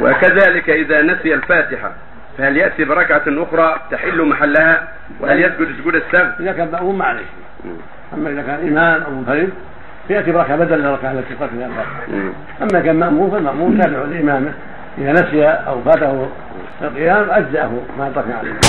وكذلك إذا نسي الفاتحة فهل يأتي بركعة أخرى تحل محلها؟ وهل يسجد سجود السهو؟ إذا كان مأموم معلش أما إذا كان امام أو منفرد فيأتي بركعة بدل الركعه التي تركها الفاتحه أما كان مأموم فالمأموم تابع لامامه إذا نسي أو فاته القيام أجزأه ما ترك عليه.